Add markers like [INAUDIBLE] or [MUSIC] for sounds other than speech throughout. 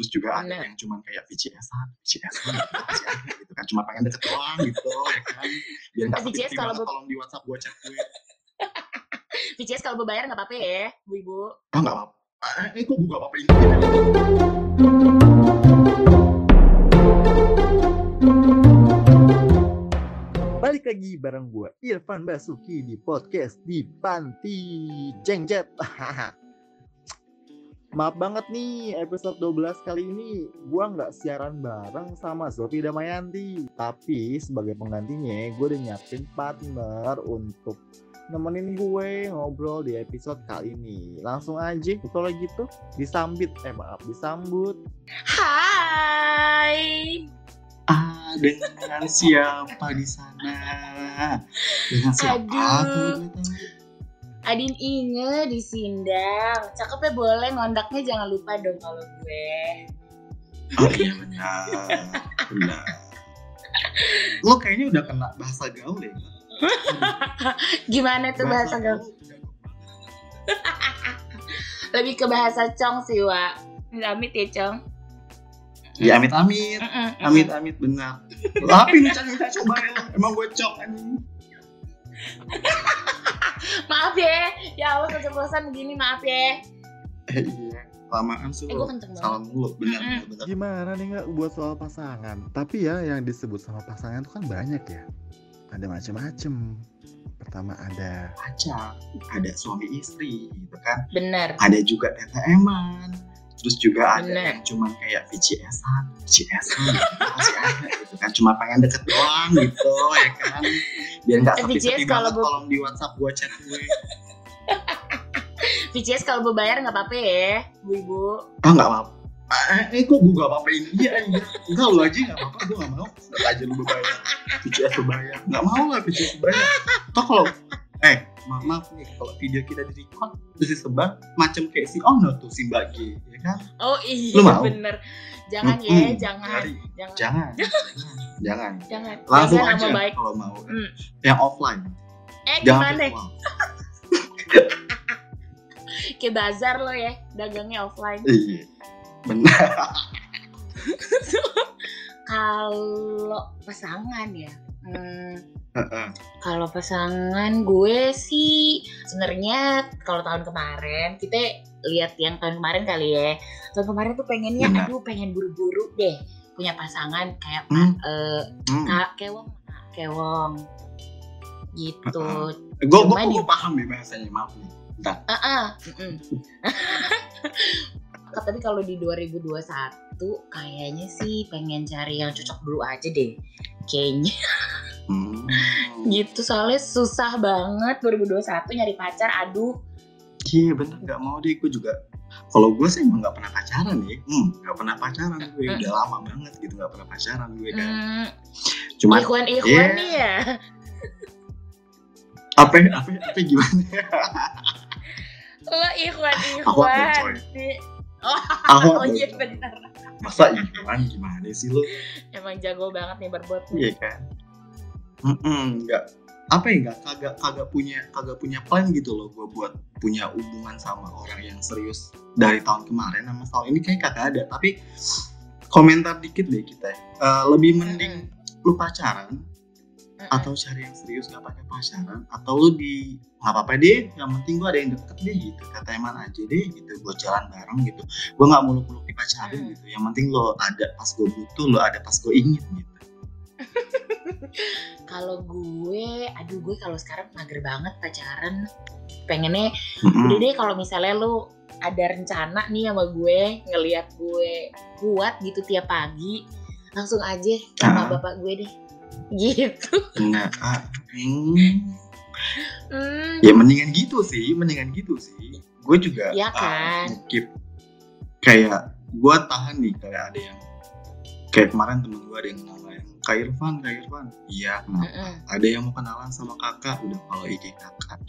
terus juga ada Bener. yang cuman kayak VCS-an VCS-an gitu, gitu kan cuma pengen deket doang gitu ya kan biar nggak VCS kalau tolong di WhatsApp gue chat gue [LAUGHS] VCS kalau berbayar nggak apa-apa ya, bu ibu. oh nggak apa-apa eh kok gue nggak apa-apa Balik lagi bareng gue Irfan Basuki di podcast di Panti Jengjet. [LAUGHS] Maaf banget nih episode 12 kali ini gue nggak siaran bareng sama Zofi Damayanti. Tapi sebagai penggantinya gue udah nyiapin partner untuk nemenin gue ngobrol di episode kali ini. Langsung aja kalau gitu disambit eh maaf disambut Hai. ah dengan siapa di sana dengan siapa Aduh. Adin Inge di Sindang. Cakepnya boleh, ngondaknya jangan lupa dong kalau gue. oh iya benar benar lo kayaknya udah kena bahasa gaul ya [LAUGHS] Gimana tuh bahasa gaul? [LAUGHS] Lebih ke bahasa Cong sih, Wak. Amit ya, Cong. ya amit amit Mm-mm, mm-mm. amit amit benar tapi nih cang kita coba ya emang gue cok anjing [LAUGHS] [LAUGHS] Maaf ya. Ya Allah keceplosan begini, maaf ya. eh iya lamaan sih Eh, salah mulu benar Gimana nih nggak buat soal pasangan? Tapi ya yang disebut sama pasangan itu kan banyak ya. Ada macam-macam. Pertama ada pacar ada suami istri gitu kan Bener. ada juga TTM-an terus juga ada Bener. yang cuman kayak VCS-an VCS-an gitu, masih ada gitu kan. Cuma pengen deket doang gitu ya kan. Biar nggak Eh, sepi-sepi VCS kalau banget bu- tolong di WhatsApp gue chat gue. [LAUGHS] VCS kalau berbayar nggak apa-apa ya, bu ibu. ah nggak apa Eh, eh, kok gue gak apa-apain dia anjir? Enggak lu aja gak apa-apa, gue gak mau. Enggak aja lu berbayar VCS berbayar Gak mau lah VCS berbayar Toh kalau Eh, ma- maaf nih Kalau video kita di record Terus disebar Macam kayak si Ono tuh, si Mbak G Ya kan? Oh iya Lu mau? bener. Jangan ya, Mm-mm. jangan. Jadi, Jangan. Jangan [LAUGHS] Jangan Jangan. Langsung Jangan aja baik. kalau mau Hmm. Yang offline Eh Jangan gimana? [LAUGHS] Kayak bazar lo ya, dagangnya offline. Iya Benar [LAUGHS] Kalau pasangan ya, hmm, Heeh. kalau pasangan gue sih sebenarnya kalau tahun kemarin kita lihat yang tahun kemarin kali ya. Tahun kemarin tuh pengennya, Benar. aduh pengen buru-buru deh punya pasangan kayak Hmm. eh, Hmm. Kak Kewong, Kak Kewong gitu. Gue di- gue paham nih bahasanya Maaf nih Bentar ah, mm-mm. [LAUGHS] Tapi kalau di 2021 kayaknya sih pengen cari yang cocok dulu aja deh. Kayaknya Hmm. gitu soalnya susah banget 2021 nyari pacar. Aduh, Iya bener nggak mau deh gue juga kalau gue sih emang nggak pernah pacaran ya hmm, nggak pernah pacaran gue Mm. udah lama banget gitu nggak pernah pacaran gue kan hmm, cuma ikhwan-ikhwan Iya. nih ya. apa apa apa gimana Lo coy. sih. Oh, Ahwat oh iya bener. masa Iwan gimana sih lo Emang jago banget nih berbuat. iya kan Mm-mm, nggak. Apa ya nggak kagak kagak punya kagak punya plan gitu loh gue buat punya hubungan sama orang yang serius dari tahun kemarin sama tahun ini kayak kagak ada. Tapi komentar dikit deh kita Eh, lebih mending lu pacaran atau cari yang serius nggak pakai pacaran atau lu di nggak apa-apa deh yang penting gua ada yang deket deh gitu kata Eman aja deh gitu gue jalan bareng gitu. Gue nggak muluk-muluk dipacarin Hmm. gitu yang penting lo ada pas gue butuh lo ada pas gue ingin gitu [LAUGHS] Kalau gue, aduh gue kalau sekarang mager banget pacaran. Pengennya udah deh kalau misalnya lu ada rencana nih sama gue ngelihat gue kuat gitu tiap pagi langsung aja sama Ah. bapak gue deh gitu Nah, ah, hmm. ya mendingan gitu sih mendingan gitu sih gue juga ah, kan? keep kayak gue tahan nih kayak ada yang kayak kemarin temen gue ada yang ngomongin Kak Irfan, Kak Irfan. Iya. Kenapa? Ada yang mau kenalan sama kakak? Udah follow IG kakak.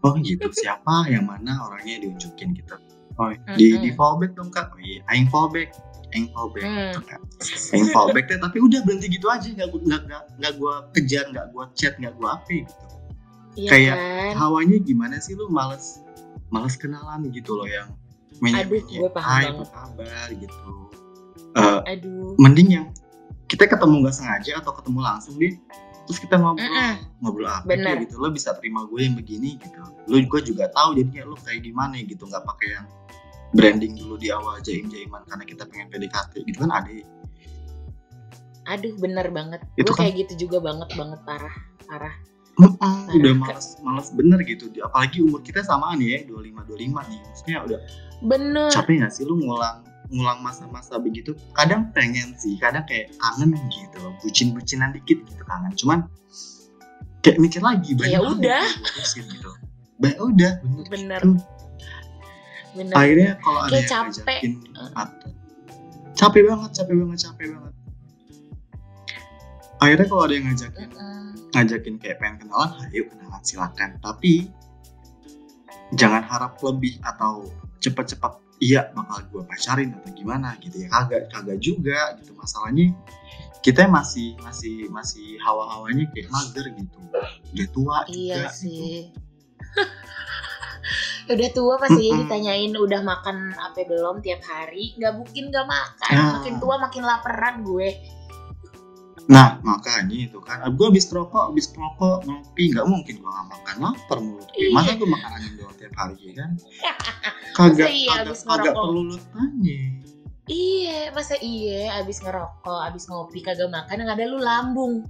Oh gitu. [LAUGHS] Siapa yang mana orangnya diunjukin gitu? Oh di Mm-mm. di follow back dong kak. Oh iya. Aing follow back aing follow back Hmm. gitu kan aing follow back deh tapi udah berhenti gitu aja. Nggak gua- nggak nggak nggak gue kejar nggak gue chat nggak gue apa gitu. Iya Kayak kan? hawanya gimana sih lu? Males males kenalan gitu loh yang menye-menye, Aduh, gue paham "Hai, banget." apa kabar? Gitu. Eh, Aduh. mending yang kita ketemu nggak sengaja atau ketemu langsung deh terus kita ngobrol Mm-mm. ngobrol apa Bener. gitu lo bisa terima gue yang begini gitu lo gue juga tahu jadinya lo kayak gimana gitu nggak pakai yang branding dulu di awal jaim jaiman karena kita pengen PDKT gitu kan ada Aduh, bener banget. Itu Gue kan- kayak gitu juga banget banget parah, parah. Mm-mm, udah males males bener gitu apalagi umur kita samaan ya 25 25 nih maksudnya udah Bener. capek nggak sih lu ngulang ngulang masa-masa begitu kadang pengen sih kadang kayak kangen gitu bucin-bucinan dikit gitu kangen cuman kayak mikir lagi banyak Ya udah. gitu ba udah bener, Bener. gitu. Bener. akhirnya kalau ada yang capek. ngajakin atau capek banget capek banget capek banget akhirnya kalau ada yang ngajakin Mm-mm. ngajakin kayak pengen kenalan ayo kenalan silakan tapi jangan harap lebih atau cepat-cepat iya bakal gue pacarin atau gimana gitu ya kagak kagak juga gitu masalahnya kita masih masih masih hawa-hawanya kayak mager gitu udah tua Iya juga gitu. sih. [LAUGHS] udah tua pasti Mm-mm. ditanyain udah makan apa belum tiap hari nggak mungkin nggak makan Ah. makin tua makin laparan gue nah makanya itu kan gue habis rokok habis rokok ngopi nggak mungkin gue nggak makan lapar mulu Iya. masa gue makan angin doang tiap hari ya kan [LAUGHS] kagak iya kagak, ngerokok? perlu lu tanya iya masa iya abis ngerokok abis ngopi kagak makan yang ada lu lambung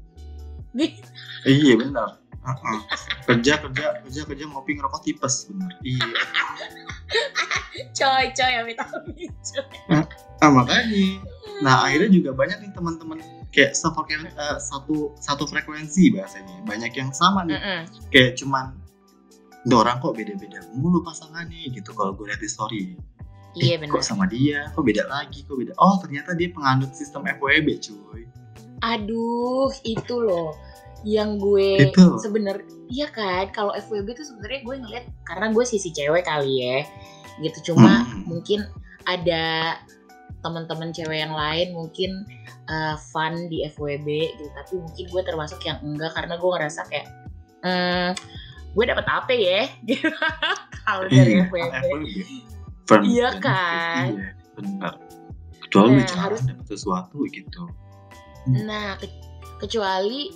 [LAUGHS] Iya benar. Heeh. kerja kerja kerja kerja ngopi ngerokok tipes bener. Iya. [LAUGHS] coy coy yang vitamin coy Ah makanya. Nah akhirnya juga banyak nih teman-teman kayak sefrekuensi eh, satu satu frekuensi bahasanya. Banyak yang sama nih. Mm-mm. Kayak cuman dorang kok beda-beda mulu pasangannya gitu kalau gue lihat di story. iya Eh, Kok sama dia? Kok beda lagi? Kok beda? Oh ternyata dia penganut sistem FWB cuy. aduh itu loh yang gue Itu. sebener iya kan kalau FWB tuh sebenarnya gue ngeliat karena gue sisi cewek kali ya gitu cuma Hmm. mungkin ada teman-teman cewek yang lain mungkin uh, fun di FWB gitu tapi mungkin gue termasuk yang enggak karena gue ngerasa kayak hmm, gue dapet apa ya [LAUGHS] gitu kalau dari Iya, FWB Iya benefit, kan? Iya benar. Kecuali Nah, harus- dapet sesuatu gitu. Nah, ke- kecuali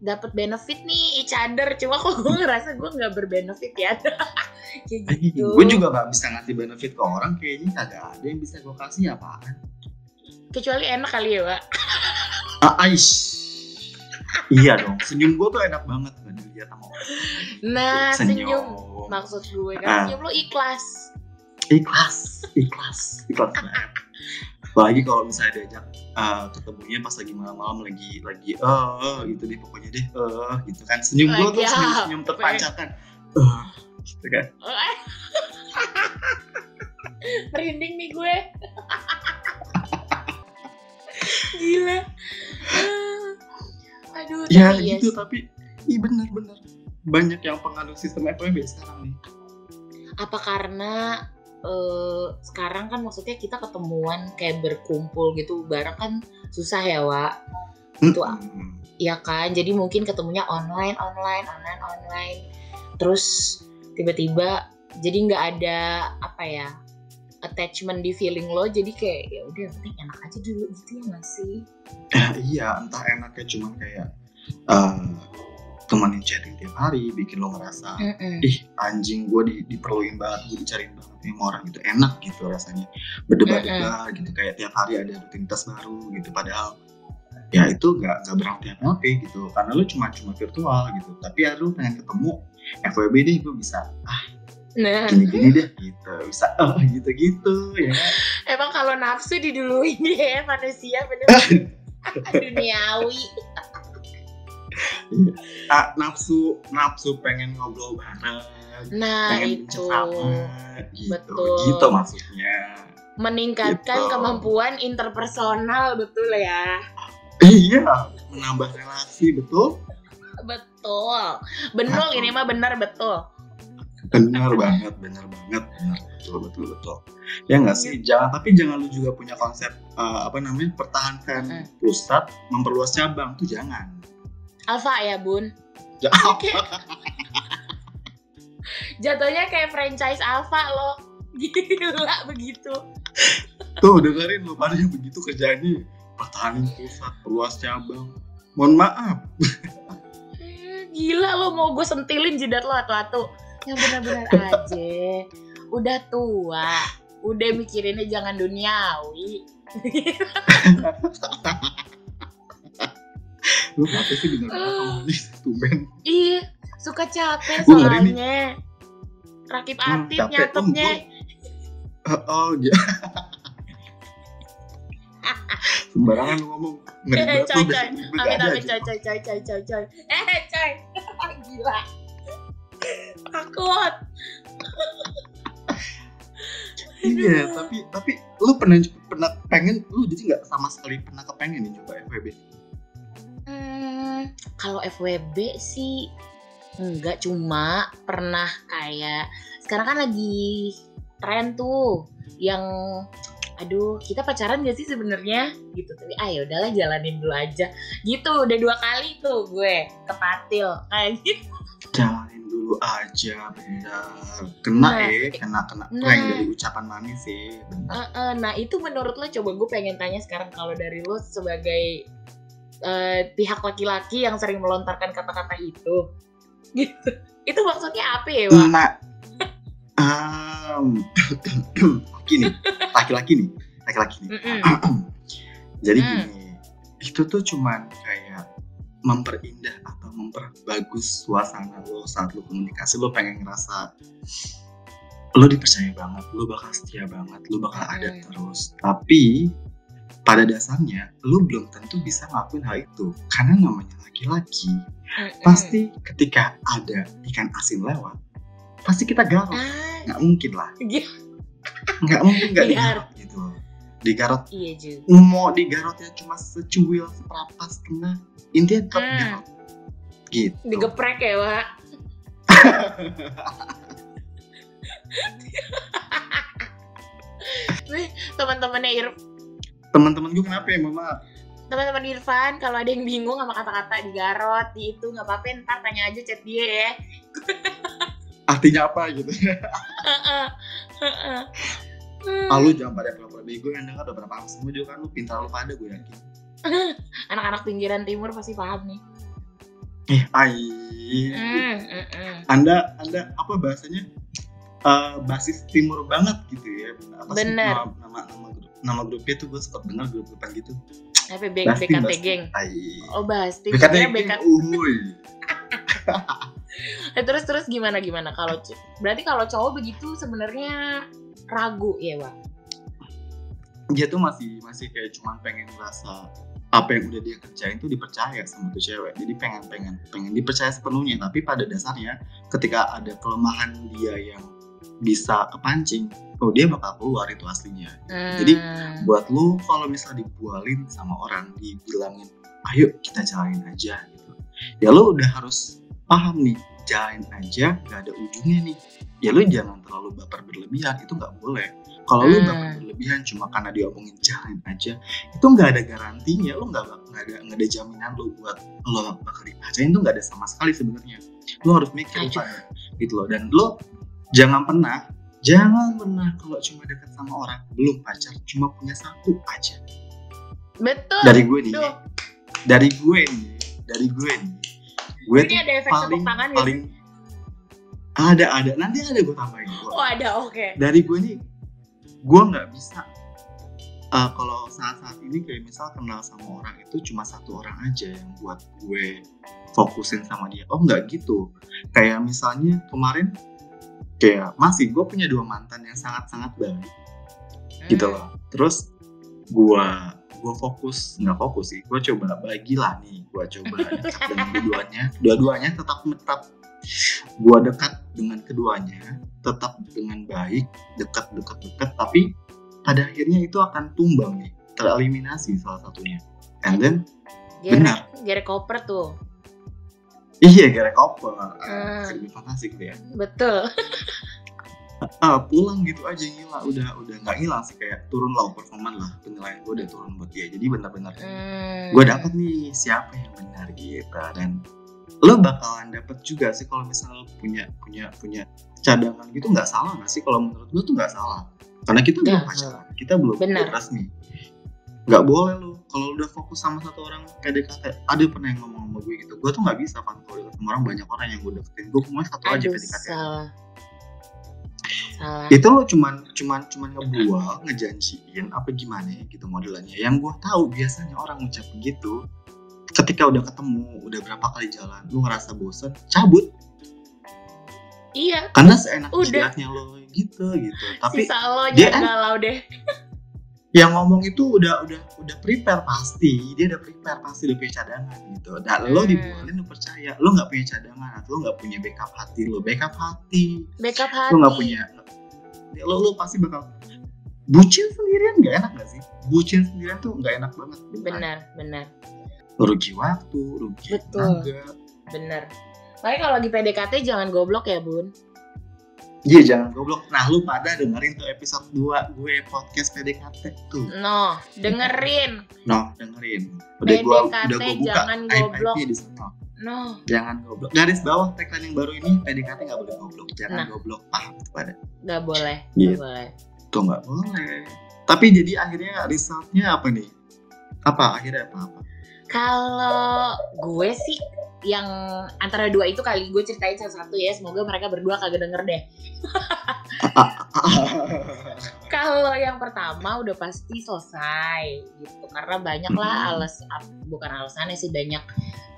dapat benefit nih each other, cuma kok gue ngerasa gue nggak berbenefit ya. [LAUGHS] Kayak gitu. gue juga gak bisa ngasih benefit ke orang kayaknya kagak ada yang bisa gue kasih apaan Kecuali enak kali ya, Pak. ah, aish iya dong senyum gue tuh enak banget kan dilihat sama orang Nah, senyum. senyum, Maksud gue kan Ah. senyum lo ikhlas. ikhlas ikhlas ikhlas banget apalagi kalau misalnya diajak uh, ketemunya pas lagi malam-malam lagi lagi eh gitu deh pokoknya deh eh gitu kan senyum gue tuh senyum senyum terpancarkan eh gitu kan [LAUGHS] Merinding nih gue. [LAUGHS] Gila. Ah. Aduh, ya tapi iya gitu sih. tapi iya bener-bener banyak yang pengaruh sistem FWB sekarang nih apa karena eh, sekarang kan maksudnya kita ketemuan kayak berkumpul gitu bareng kan susah ya Wak Itu, Mm-mm. ya kan jadi mungkin ketemunya online online online online terus tiba-tiba jadi nggak ada apa ya attachment di feeling lo jadi kayak ya udah penting enak aja dulu gitu ya nggak sih? Eh, [CLEARS THROAT] iya entah enaknya cuman kayak eh temenin chatting tiap hari bikin lo ngerasa Mm-mm. ih anjing gue di, diperluin banget gue dicariin banget sama orang gitu enak gitu rasanya. Berdebat-debat gitu kayak tiap hari ada rutinitas baru gitu padahal ya itu nggak nggak berarti apa gitu. Karena lu cuma cuma virtual gitu. Tapi ya lu pengen ketemu FWB deh gue bisa ah nah. Gini-gini deh gitu. Bisa oh gitu-gitu ya. Emang kalau nafsu diduluin [LAUGHS] ya manusia bener. [LAUGHS] Duniawi. Ah, nafsu nafsu pengen ngobrol bareng. Nah pengen itu. bercengkrama gitu. Betul. gitu maksudnya. Meningkatkan Gitu. kemampuan interpersonal betul ya. Iya menambah relasi betul. Betul. Betul. ini mah bener betul benar [LAUGHS] banget benar banget. Benar. Betul betul betul. Ya nggak sih? Jangan tapi jangan lu juga punya konsep eh, apa namanya pertahankan pusat memperluas cabang tuh jangan. Alfa ya bun? Jangan [LAUGHS] jatuhnya kayak franchise Alfa lo gila begitu. Tuh dengerin lu pada yang begitu kerjanya pertahanin pusat perluas cabang. Mohon maaf. Eh, [LAUGHS] gila lo mau gue sentilin jidat lo atu-atu yang benar-benar aja udah tua udah mikirinnya jangan duniawi lu apa sih denger apa ngomongin tumben Iya, suka capek soalnya. Rakip Hmm, atip capek. nyatetnya. [LAUGHS] oh, oh sembarangan ngomong ngeri Eh, banget coy, coy. Amit amit coy coy coy coy coy coy. Eh coy, [LAUGHS] gila. Takut. iya tapi tapi lu pernah pernah pengen lu jadi nggak sama sekali pernah kepengen nih coba FWB Hmm, kalau FWB sih enggak cuma pernah kayak sekarang kan lagi tren tuh yang aduh kita pacaran gak sih sebenarnya? Gitu. Tapi ah ya udahlah jalanin dulu aja. Gitu udah dua kali tuh gue kepatil kayak gitu dulu aja bener kena Nah, eh kena kena nah. prank dari ucapan manis sih bener Eh, eh, nah itu menurut lo coba gue pengen tanya sekarang kalau dari lo sebagai eh, pihak laki-laki yang sering melontarkan kata-kata itu gitu [LAUGHS] itu maksudnya apa ya Wak? nah um, [CLEARS THROAT] gini laki-laki nih laki-laki nih [CLEARS THROAT] jadi Hmm. gini itu tuh cuman kayak memperindah atau memperbagus suasana lo saat lo komunikasi lo pengen ngerasa lo dipercaya banget lo bakal setia banget lo bakal ada Hmm. terus tapi pada dasarnya lo belum tentu bisa ngelakuin hal itu karena namanya laki-laki Mm-mm. pasti ketika ada ikan asin lewat pasti kita garot ah nggak mungkin lah gitu. nggak mungkin nggak Digarot. digarot gitu digarot iya juga. Mau digarotnya cuma secuil seperempat setengah intinya tetap Hmm. digarot gitu. Digeprek ya Wak? Teman-temannya Ir teman-teman gue kenapa ya mama teman-teman Irfan kalau ada yang bingung sama kata-kata digarot di itu nggak apa-apa ntar tanya aja chat dia ya. Artinya apa gitu. Hmm. ah, lu jangan pada pura-pura bego yang dengar udah berapa semua juga kan lu pintar lu pada gue yakin. [LAUGHS] Anak-anak pinggiran timur pasti paham nih. Eh ai Hmm, mm, mm. anda anda apa bahasanya? Eh, basis timur banget gitu ya. Apa sih Bener. nama nama nama, grup, nama grupnya tuh gue suka dengar grup-grupan gitu. Apa Basti, BKT geng? Oh Basti. BKT geng uhuy [LAUGHS] [LAUGHS] terus terus gimana gimana? Kalau berarti kalau cowok begitu sebenarnya ragu ya Wak? Dia tuh masih masih kayak cuman pengen ngerasa apa yang udah dia kerjain tuh dipercaya sama tuh cewek. Jadi pengen pengen pengen dipercaya sepenuhnya. Tapi pada dasarnya ketika ada kelemahan dia yang bisa kepancing oh dia bakal keluar itu aslinya. Jadi, Hmm. buat lu kalau misalnya dibualin sama orang dibilangin ayo kita jalanin aja gitu. Ya lu udah harus paham nih jalanin aja gak ada ujungnya nih. Ya lu jangan terlalu baper berlebihan itu nggak boleh. Kalau lu Hmm. baper berlebihan cuma karena diomongin jalanin aja itu nggak ada garantinya. Lu nggak nggak ada nggak ada jaminan lu buat lo bakal dipacarin itu nggak ada sama sekali sebenarnya. Lu harus mikir gitu loh. Dan lu jangan pernah jangan pernah kalau cuma deket sama orang belum pacar cuma punya satu aja. Betul. Dari gue nih Duh. dari gue nih dari gue nih gue ini ada efek paling tepuk tangan paling ada ada. Nanti ada gue tambahin Gua- oh ada oke. Dari gue nih gue nggak bisa uh, kalau saat-saat ini kayak misal kenal sama orang itu cuma satu orang aja yang buat gue fokusin sama dia. Oh nggak gitu. Kayak misalnya kemarin kayak masih gue punya dua mantan yang sangat-sangat baik. Gitu Hmm. loh. Terus gue gue fokus. Nggak fokus sih gue coba bagilah nih gue coba dekat [LAUGHS] dengan keduanya. Dua-duanya tetap tetap gue dekat dengan keduanya tetap dengan baik dekat dekat dekat. Tapi pada akhirnya itu akan tumbang nih tereliminasi salah satunya. And then benar. Gerek, gerek koper tuh. Iya gara koper. Uh, lebih fantasi gitu ya. Betul [LAUGHS] ah pulang gitu aja ngilang udah udah nggak ngilang sih kayak turun lah performan lah. Penilaian gue udah turun buat dia. Jadi benar-benar Hmm. gue dapet nih siapa yang benar gitu. Dan lo bakalan dapet juga sih kalau misalnya lo punya punya punya cadangan gitu nggak salah nggak sih? Kalau menurut gue tuh nggak salah. Karena kita belum pacaran kita belum Benar. resmi nggak boleh lo kalau udah fokus sama satu orang PDKT ada pernah yang ngomong sama gue gitu. Gue tuh nggak bisa kan kalau sama orang banyak orang yang gue deketin. Gue cuma satu aja Aduh PDKT salah. Salah. itu lo cuman cuman cuman ngebual ngejanjiin apa gimana ya gitu modelannya yang gue tahu biasanya orang ngucap begitu ketika udah ketemu udah berapa kali jalan lu ngerasa bosen cabut Iya. karena seenak Udah. jidatnya lo gitu gitu tapi Sisa lo dia jangan kan- galau deh. Yang ngomong itu udah udah udah prepare pasti dia udah prepare pasti udah punya cadangan gitu dan lo Hmm. dibualin lo percaya lo nggak punya cadangan atau lo nggak punya backup hati lo backup hati Backup hati. lo nggak punya ya lo lo pasti bakal bucin sendirian nggak enak gak sih bucin sendirian tuh nggak enak banget Benar, benar, rugi waktu rugi Betul. tenaga benar. Makanya kalau lagi PDKT jangan goblok ya, Bun. Iya jangan. Goblok. Nah lu pada dengerin tuh episode 2 gue podcast PDKT tuh. No, dengerin. no dengerin. Udah gua PDKT udah gua buka. jangan aib goblok. di sana. No. jangan goblok. Garis bawah tagline yang baru ini PDKT nggak boleh goblok. Jangan Nah. goblok. Paham tuh pada. Gak boleh, Iya. gak boleh. tuh nggak boleh. Tapi jadi akhirnya resultnya apa nih? Apa? Akhirnya apa? Apa Kalau gue sih yang antara dua itu kali gue ceritain satu-satu ya. Semoga mereka berdua kagak denger deh. [LAUGHS] Kalau yang pertama udah pasti selesai gitu karena banyak lah Mhm. alas bukan alasannya sih banyak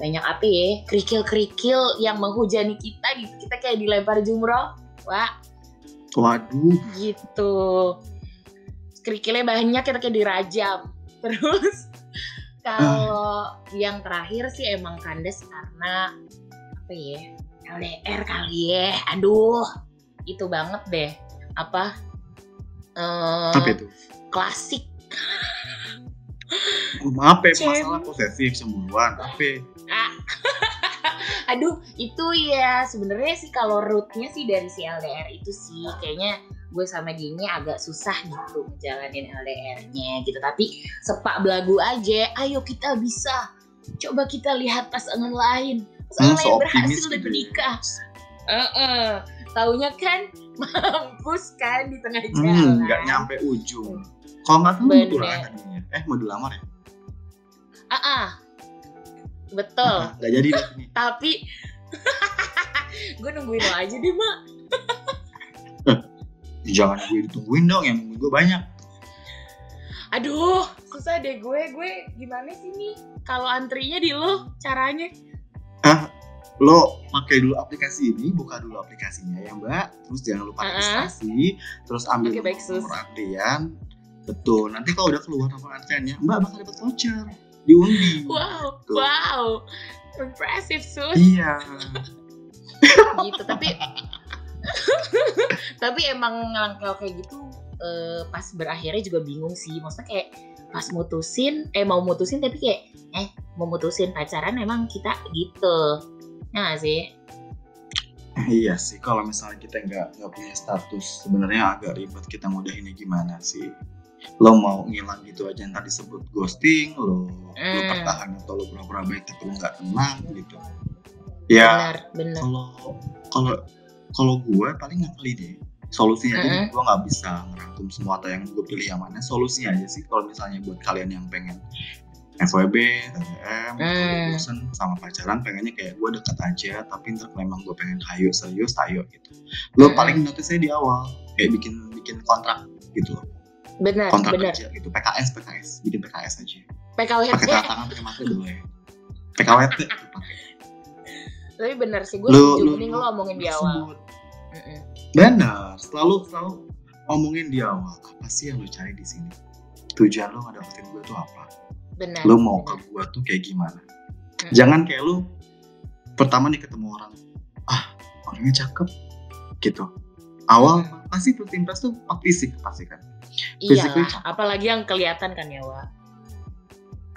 banyak apa ya kerikil-kerikil yang menghujani kita gitu kita kayak dilempar jumroh wah waduh gitu kerikilnya banyak kita kayak dirajam terus kalau [LAUGHS] yang terakhir sih emang kandas karena apa ya LDR kali ya. Aduh itu banget deh. Apa eh, apa itu? klasik. Apa ya, Cem. masalah posesif apa Ah. [LAUGHS] aduh itu ya sebenarnya sih kalau rootnya sih dari si LDR itu sih. Kayaknya gue sama dia agak susah gitu ngejalanin LDR-nya gitu tapi sepak belagu aja ayo kita bisa coba kita lihat pasangan lain pasangan Hmm, lain berhasil dan gitu ya. menikah Heeh. taunya kan [LAUGHS] mampus kan di tengah jalan Hmm, nggak nyampe ujung. Kalau nggak mau Bener. tunangan tadinya. Eh mau dilamar ya? ah ah. betul Ah, Nggak jadi tapi [LAUGHS] gue nungguin lo aja deh mak [LAUGHS] Jangan gue ditungguin dong, yang nungguin gue banyak. aduh susah deh gue gue gimana sih nih kalau antrinya di lo caranya Ah, lo pakai dulu aplikasi ini, buka dulu aplikasinya ya mbak. Terus jangan lupa registrasi, terus ambil Oke, baik, sus. nomor antrian. Betul. Nanti kalau udah keluar nomor antriannya, mbak bakal dapat voucher diundi. wow Tuh. wow impressive sus Iya. [LAUGHS] gitu tapi [LAUGHS] tapi emang kalau kayak gitu eh, pas berakhirnya juga bingung sih maksudnya kayak pas mutusin eh mau mutusin tapi kayak eh mau mutusin pacaran emang kita gitu ya gak sih Iya sih, kalau misalnya kita nggak nggak punya status, sebenarnya agak ribet kita ngudahinnya gimana sih? Lo mau ngilang gitu aja yang tadi sebut ghosting, lo lo Hmm. pertahan atau lo pura-pura baik tapi lo nggak tenang gitu. Ya benar benar kalau kalau kalau gue paling ngakali deh. Solusinya aja Mm-mm. gue nggak bisa ngerangkum semua atau yang gue pilih yang mana. Solusinya aja sih kalau misalnya buat kalian yang pengen FWB, TTM, Hmm. bosen sama pacaran pengennya kayak gue deket aja tapi ntar memang gue pengen hayu serius hayu gitu lo Hmm. paling notice di awal kayak bikin bikin kontrak gitu loh benar kontrak benar kerja gitu PKS PKS bikin PKS aja pakai PKWT tanda tangan pakai mata boleh PKWT tuh pakai tapi benar sih gue setuju. lu- lo omongin di awal. Benar selalu selalu omongin di awal. Apa sih yang lo cari di sini? Tujuan lo ngedapetin gue tuh apa? Benar lo mau ke gue tuh kayak gimana? Mm. jangan kayak lu pertama nih ketemu orang. Ah orangnya cakep. Gitu. Awal pasti first impress tuh fisik pasti kan? Iyalah, apalagi yang kelihatan kan ya Wak.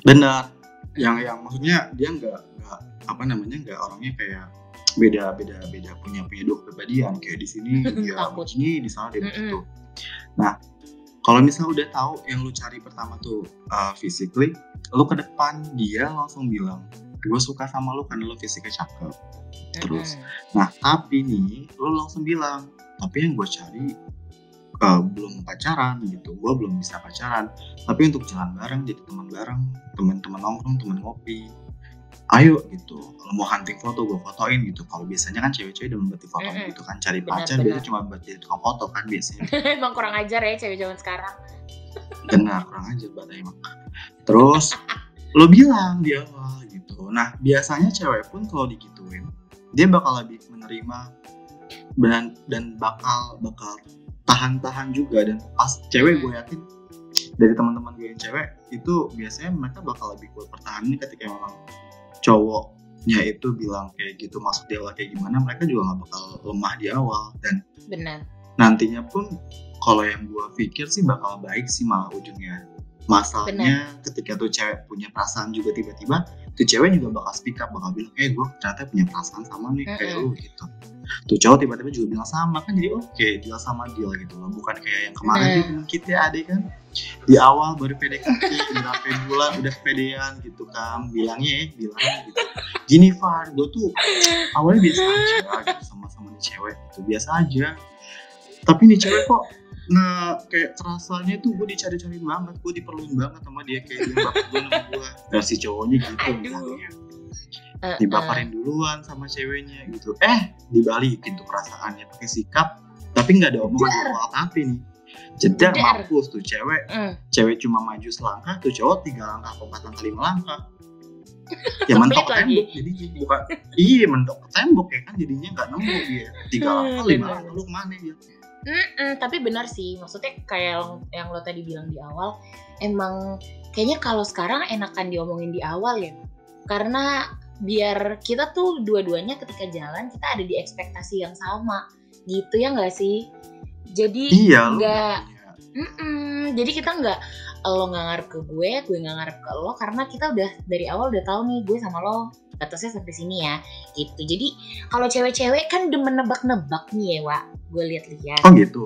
benar yang yang maksudnya dia nggak nggak apa namanya nggak orangnya kayak beda beda beda punya punya dua kepribadian. Kayak di sini [LAUGHS] dia begini di sana dia begitu nah kalau misalnya udah tahu yang lu cari pertama tuh uh, physically lu ke depan dia langsung bilang gue suka sama lu karena lu fisiknya cakep. Terus? Nah tapi nih lu langsung bilang tapi yang gue cari eh, belum pacaran gitu. Gue belum bisa pacaran. Tapi untuk jalan bareng jadi teman bareng teman-teman nongkrong teman ngopi. Ayo gitu. Kalau mau hunting foto gue fotoin gitu. Kalau biasanya kan cewek-cewek demen banget foto Mm-mm. gitu kan. Cari Benar, pacar benar. biasanya cuma buat jadi tukang foto kan biasanya. [LAUGHS] Emang kurang ajar ya cewek zaman sekarang. benar kurang aja banget emang. Terus lo bilang di awal gitu. Nah biasanya cewek pun kalau digituin dia bakal lebih menerima dan dan bakal bakal tahan-tahan juga. Dan pas cewek gue yakin dari teman-teman gue yang cewek itu biasanya mereka bakal lebih kuat pertahanannya ketika memang cowoknya itu bilang kayak gitu maksud dia kayak gimana mereka juga nggak bakal lemah di awal. Dan Benar. nantinya pun kalau yang gua pikir sih bakal baik sih malah ujungnya. Masalahnya ketika tuh cewek punya perasaan juga tiba-tiba tuh cewek juga bakal speak up bakal bilang eh gue ternyata punya perasaan sama nih kayak Mm-mm. lu gitu. Tuh cowok tiba-tiba juga bilang sama kan jadi oke deal sama deal gitu loh bukan kayak yang kemarin tuh temen kita adek kan? Di awal baru PDKT [LAUGHS] berapa bulan udah pedean gitu kan bilangnya ya bilang gitu. Gini Far gue tuh awalnya biasa aja gitu sama-sama nih cewek gitu biasa aja. Tapi nih cewek kok nah kayak terasanya tuh gue dicari-cari banget gue diperluin banget sama dia kayak dulu sama gue versi cowoknya gitu misalnya. Eh, dibaparin duluan sama ceweknya gitu. Eh dibalikin tuh perasaannya pakai sikap tapi nggak ada omongan Jedar. apa apa nih jedar Jedar. mampus tuh cewek. Eh, mm. cewek cuma maju selangkah tuh cowok tiga langkah empat langkah lima langkah. [LAUGHS] Ya mentok ke tembok jadinya. Bukan iya mentok ke tembok ya kan jadinya nggak nemu dia. Tiga Hmm, langkah lima langkah lu ke mana dia Mm-mm, tapi benar sih, maksudnya kayak yang, yang lo tadi bilang di awal, emang kayaknya kalau sekarang enakan diomongin di awal ya, karena biar kita tuh dua-duanya ketika jalan kita ada di ekspektasi yang sama, gitu ya nggak sih? Jadi iya nggak, jadi kita nggak lo nggak ngarep ke gue, gue nggak ngarep ke lo, karena kita udah dari awal udah tahu nih gue sama lo batasnya sampai sini ya, gitu. Jadi kalau cewek-cewek kan demen nebak-nebak nih ya, Wak. Gue lihat-lihat. oh gitu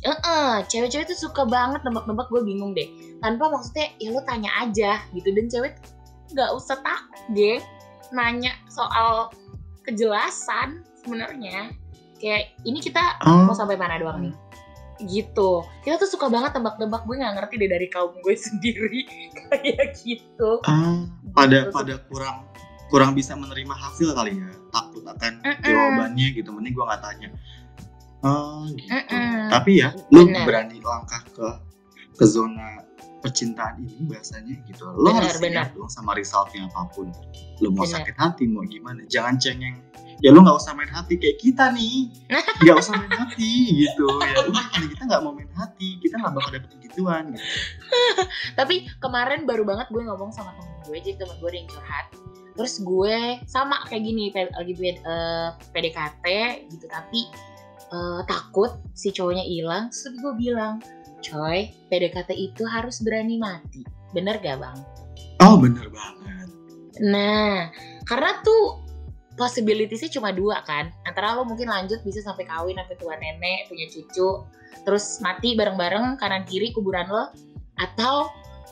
Heeh, cewek-cewek tuh suka banget nebak-nebak gue bingung deh. Tanpa maksudnya ya lo tanya aja gitu dan cewek nggak usah takut geng nanya soal kejelasan sebenarnya. Kayak ini kita Oh. mau sampai mana doang nih? Gitu. Kita tuh suka banget tebak-tebak gue nggak ngerti deh dari kaum gue [LAUGHS] sendiri kayak gitu. Ah, pada Gitu. pada kurang kurang bisa menerima hasil kali ya takut akan Mm-mm. jawabannya gitu mending gua nggak tanya oh gitu Mm-mm. tapi ya lu Bener. berani langkah ke ke zona percintaan ini bahasanya gitu Bener, harus siap dong sama resultnya apa pun lu mau Bener. sakit hati mau gimana jangan cengeng ya lu nggak usah main hati kayak kita nih [LAUGHS] nggak usah main hati gitu ya udah kalau kita nggak mau main hati kita nggak bakal dapet begituan gitu. [LAUGHS] Tapi kemarin baru banget gue ngomong sama temen gue, jadi temen gue ada yang curhat. Terus gue sama kayak gini, lagi P- eh, PDKT gitu, tapi eh, takut si cowoknya hilang. Terus gue bilang, coy, PDKT itu harus berani mati. Bener gak bang? oh bener banget Nah, karena tuh possibilitiesnya cuma dua kan. Antara lo mungkin lanjut bisa sampai kawin, sampai tua nenek, punya cucu, terus mati bareng-bareng kanan kiri kuburan lo, atau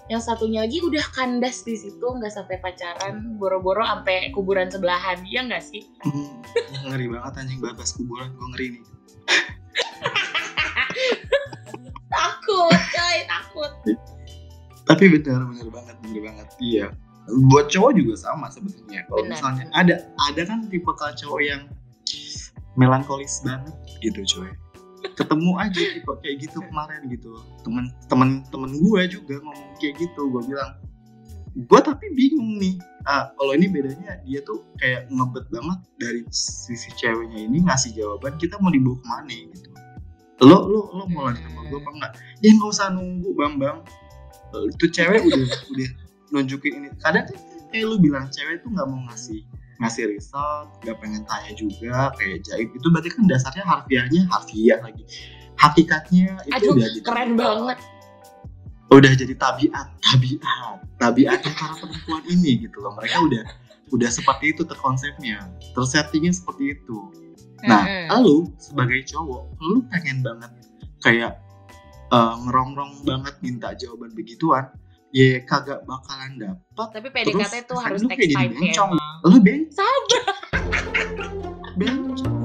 yang satunya lagi udah kandas di situ nggak sampai pacaran, boro-boro sampai kuburan sebelahan, iya nggak sih? Hmm, ngeri banget anjing babas kuburan gue ngeri nih. [LAUGHS] Takut, coy, takut. tapi benar benar banget benar banget. Iya. Buat cowok juga sama sebetulnya kalau misalnya ada ada kan tipe cowok yang melankolis banget gitu coy ketemu aja tipe kayak gitu kemarin gitu. Temen temen temen gue juga ngomong kayak gitu gue bilang gue tapi bingung nih ah kalau ini bedanya dia tuh kayak ngebet banget dari sisi ceweknya ini ngasih jawaban kita mau dibawa ke mana gitu. Lo lo lo mau lanjut sama gue apa enggak? Ya nggak usah nunggu bambang. Itu cewek udah udah nunjukin ini. Kadang kan kayak lu bilang cewek tuh nggak mau ngasih ngasih result nggak pengen tanya juga kayak jaib itu berarti kan dasarnya harfiahnya harfiah lagi. Hakikatnya itu Aduh, udah jadi keren banget. udah jadi tabiat tabiat tabiatnya para perempuan ini gitu loh. Mereka udah udah seperti itu terkonsepnya. Tersettingnya seperti itu. Nah Mm-mm. lu sebagai cowok lu pengen banget kayak eh, ngerongrong banget minta jawaban begituan ya kagak bakalan dapat Tapi PDKT Terus tuh harus jadi time sih bencong. lo ben Sabar. bencong [LAUGHS]